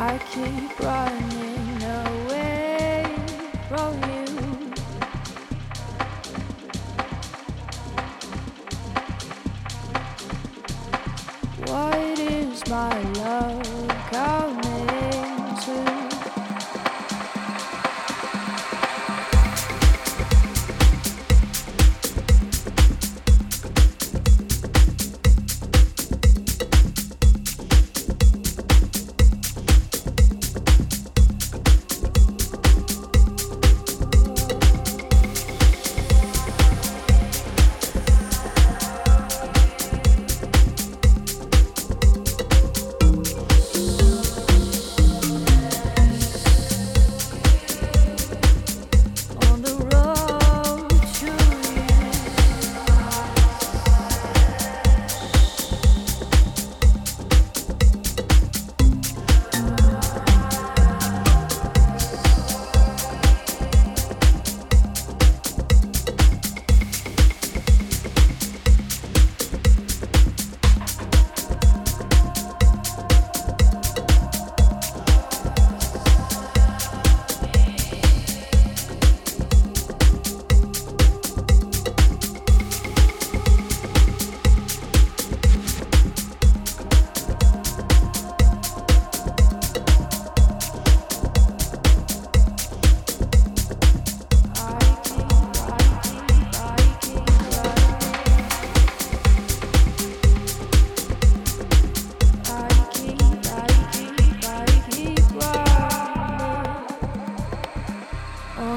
I keep running away from you.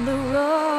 on the road.